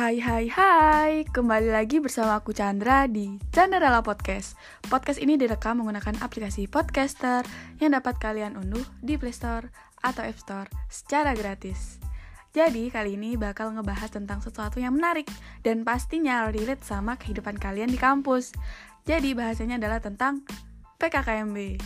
Hai hai hai, kembali lagi bersama aku Chandra di Chandrala Podcast. Podcast ini direkam menggunakan aplikasi Podcaster yang dapat kalian unduh di Play Store atau App Store secara gratis. Jadi kali ini bakal ngebahas tentang sesuatu yang menarik dan pastinya relate sama kehidupan kalian di kampus. Jadi bahasanya adalah tentang PKKMB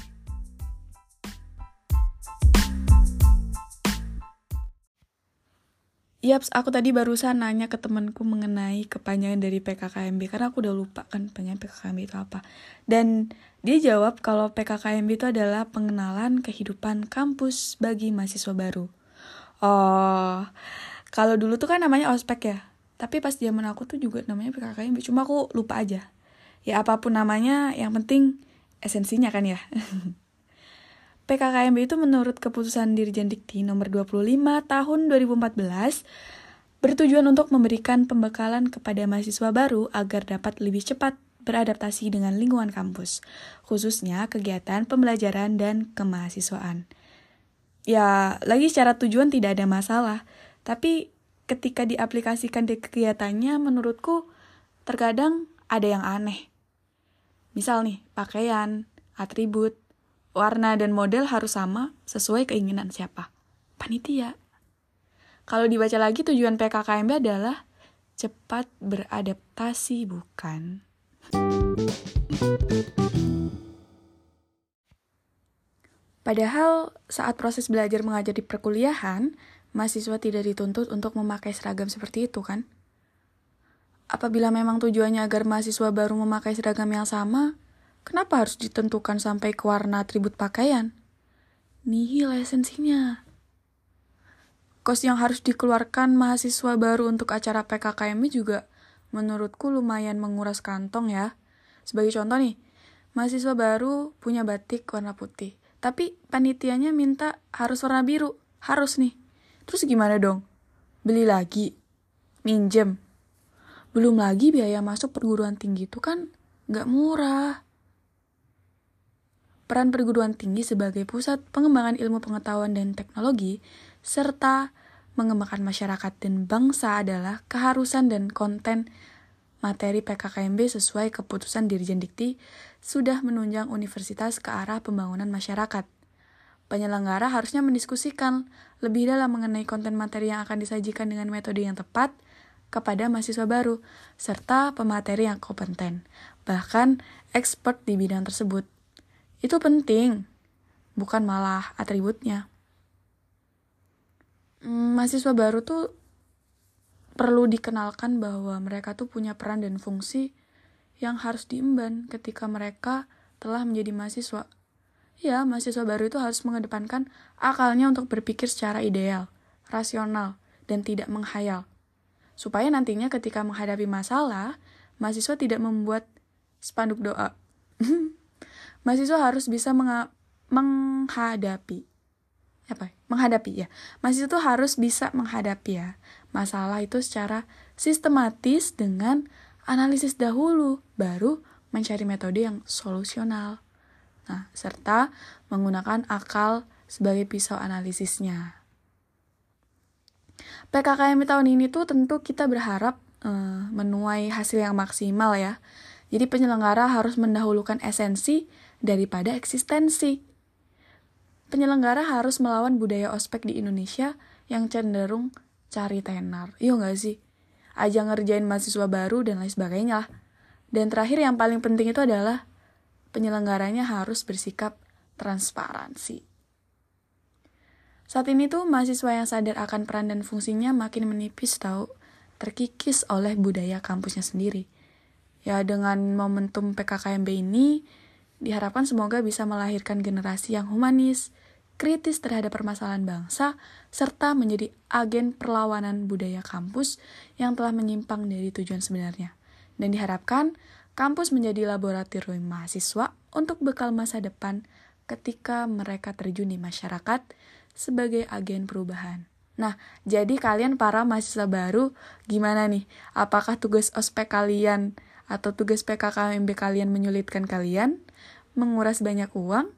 Yaps, aku tadi barusan nanya ke temanku mengenai kepanjangan dari PKKMB karena aku udah lupa kan panjang PKKMB itu apa. Dan dia jawab kalau PKKMB itu adalah pengenalan kehidupan kampus bagi mahasiswa baru. Oh, kalau dulu tuh kan namanya ospek ya. Tapi pas zaman aku tuh juga namanya PKKMB, cuma aku lupa aja. Ya apa pun namanya, yang penting esensinya kan ya. PKKMB itu menurut keputusan Dirjen Dikti nomor 25 tahun 2014 bertujuan untuk memberikan pembekalan kepada mahasiswa baru agar dapat lebih cepat beradaptasi dengan lingkungan kampus, khususnya kegiatan pembelajaran dan kemahasiswaan. Ya, lagi secara tujuan tidak ada masalah, tapi ketika diaplikasikan di kegiatannya menurutku terkadang ada yang aneh. Misal nih, pakaian, atribut, warna dan model harus sama sesuai keinginan siapa? Panitia. Kalau dibaca lagi tujuan PKKMB adalah cepat beradaptasi bukan? Padahal saat proses belajar mengajar di perkuliahan, mahasiswa tidak dituntut untuk memakai seragam seperti itu kan? Apabila memang tujuannya agar mahasiswa baru memakai seragam yang sama, Kenapa harus ditentukan sampai ke warna atribut pakaian? Nihil esensinya. Kos yang harus dikeluarkan mahasiswa baru untuk acara PKKM juga menurutku lumayan menguras kantong ya. Sebagai contoh nih, mahasiswa baru punya batik warna putih, tapi panitianya minta harus warna biru. Harus nih. Terus gimana dong? Beli lagi? Minjem? Belum lagi biaya masuk perguruan tinggi itu kan nggak murah peran perguruan tinggi sebagai pusat pengembangan ilmu pengetahuan dan teknologi, serta mengembangkan masyarakat dan bangsa adalah keharusan dan konten materi PKKMB sesuai keputusan Dirjen Dikti sudah menunjang universitas ke arah pembangunan masyarakat. Penyelenggara harusnya mendiskusikan lebih dalam mengenai konten materi yang akan disajikan dengan metode yang tepat kepada mahasiswa baru, serta pemateri yang kompeten, bahkan expert di bidang tersebut. Itu penting, bukan malah atributnya. Hmm, mahasiswa baru tuh perlu dikenalkan bahwa mereka tuh punya peran dan fungsi yang harus diemban ketika mereka telah menjadi mahasiswa. Ya, mahasiswa baru itu harus mengedepankan akalnya untuk berpikir secara ideal, rasional, dan tidak menghayal. Supaya nantinya ketika menghadapi masalah, mahasiswa tidak membuat spanduk doa. mahasiswa harus bisa menghadapi. Apa? Menghadapi ya. Mahasiswa itu harus bisa menghadapi ya masalah itu secara sistematis dengan analisis dahulu baru mencari metode yang solusional. Nah serta menggunakan akal sebagai pisau analisisnya. PKKM tahun ini tuh tentu kita berharap uh, menuai hasil yang maksimal ya jadi penyelenggara harus mendahulukan esensi daripada eksistensi. Penyelenggara harus melawan budaya ospek di Indonesia yang cenderung cari tenar. Iya nggak sih? Aja ngerjain mahasiswa baru dan lain sebagainya lah. Dan terakhir yang paling penting itu adalah penyelenggaranya harus bersikap transparansi. Saat ini tuh mahasiswa yang sadar akan peran dan fungsinya makin menipis tahu, terkikis oleh budaya kampusnya sendiri. Ya dengan momentum PKKMB ini, Diharapkan semoga bisa melahirkan generasi yang humanis, kritis terhadap permasalahan bangsa, serta menjadi agen perlawanan budaya kampus yang telah menyimpang dari tujuan sebenarnya. Dan diharapkan kampus menjadi laboratorium mahasiswa untuk bekal masa depan ketika mereka terjun di masyarakat sebagai agen perubahan. Nah, jadi kalian para mahasiswa baru, gimana nih? Apakah tugas ospek kalian atau tugas PKKMB kalian menyulitkan kalian? menguras banyak uang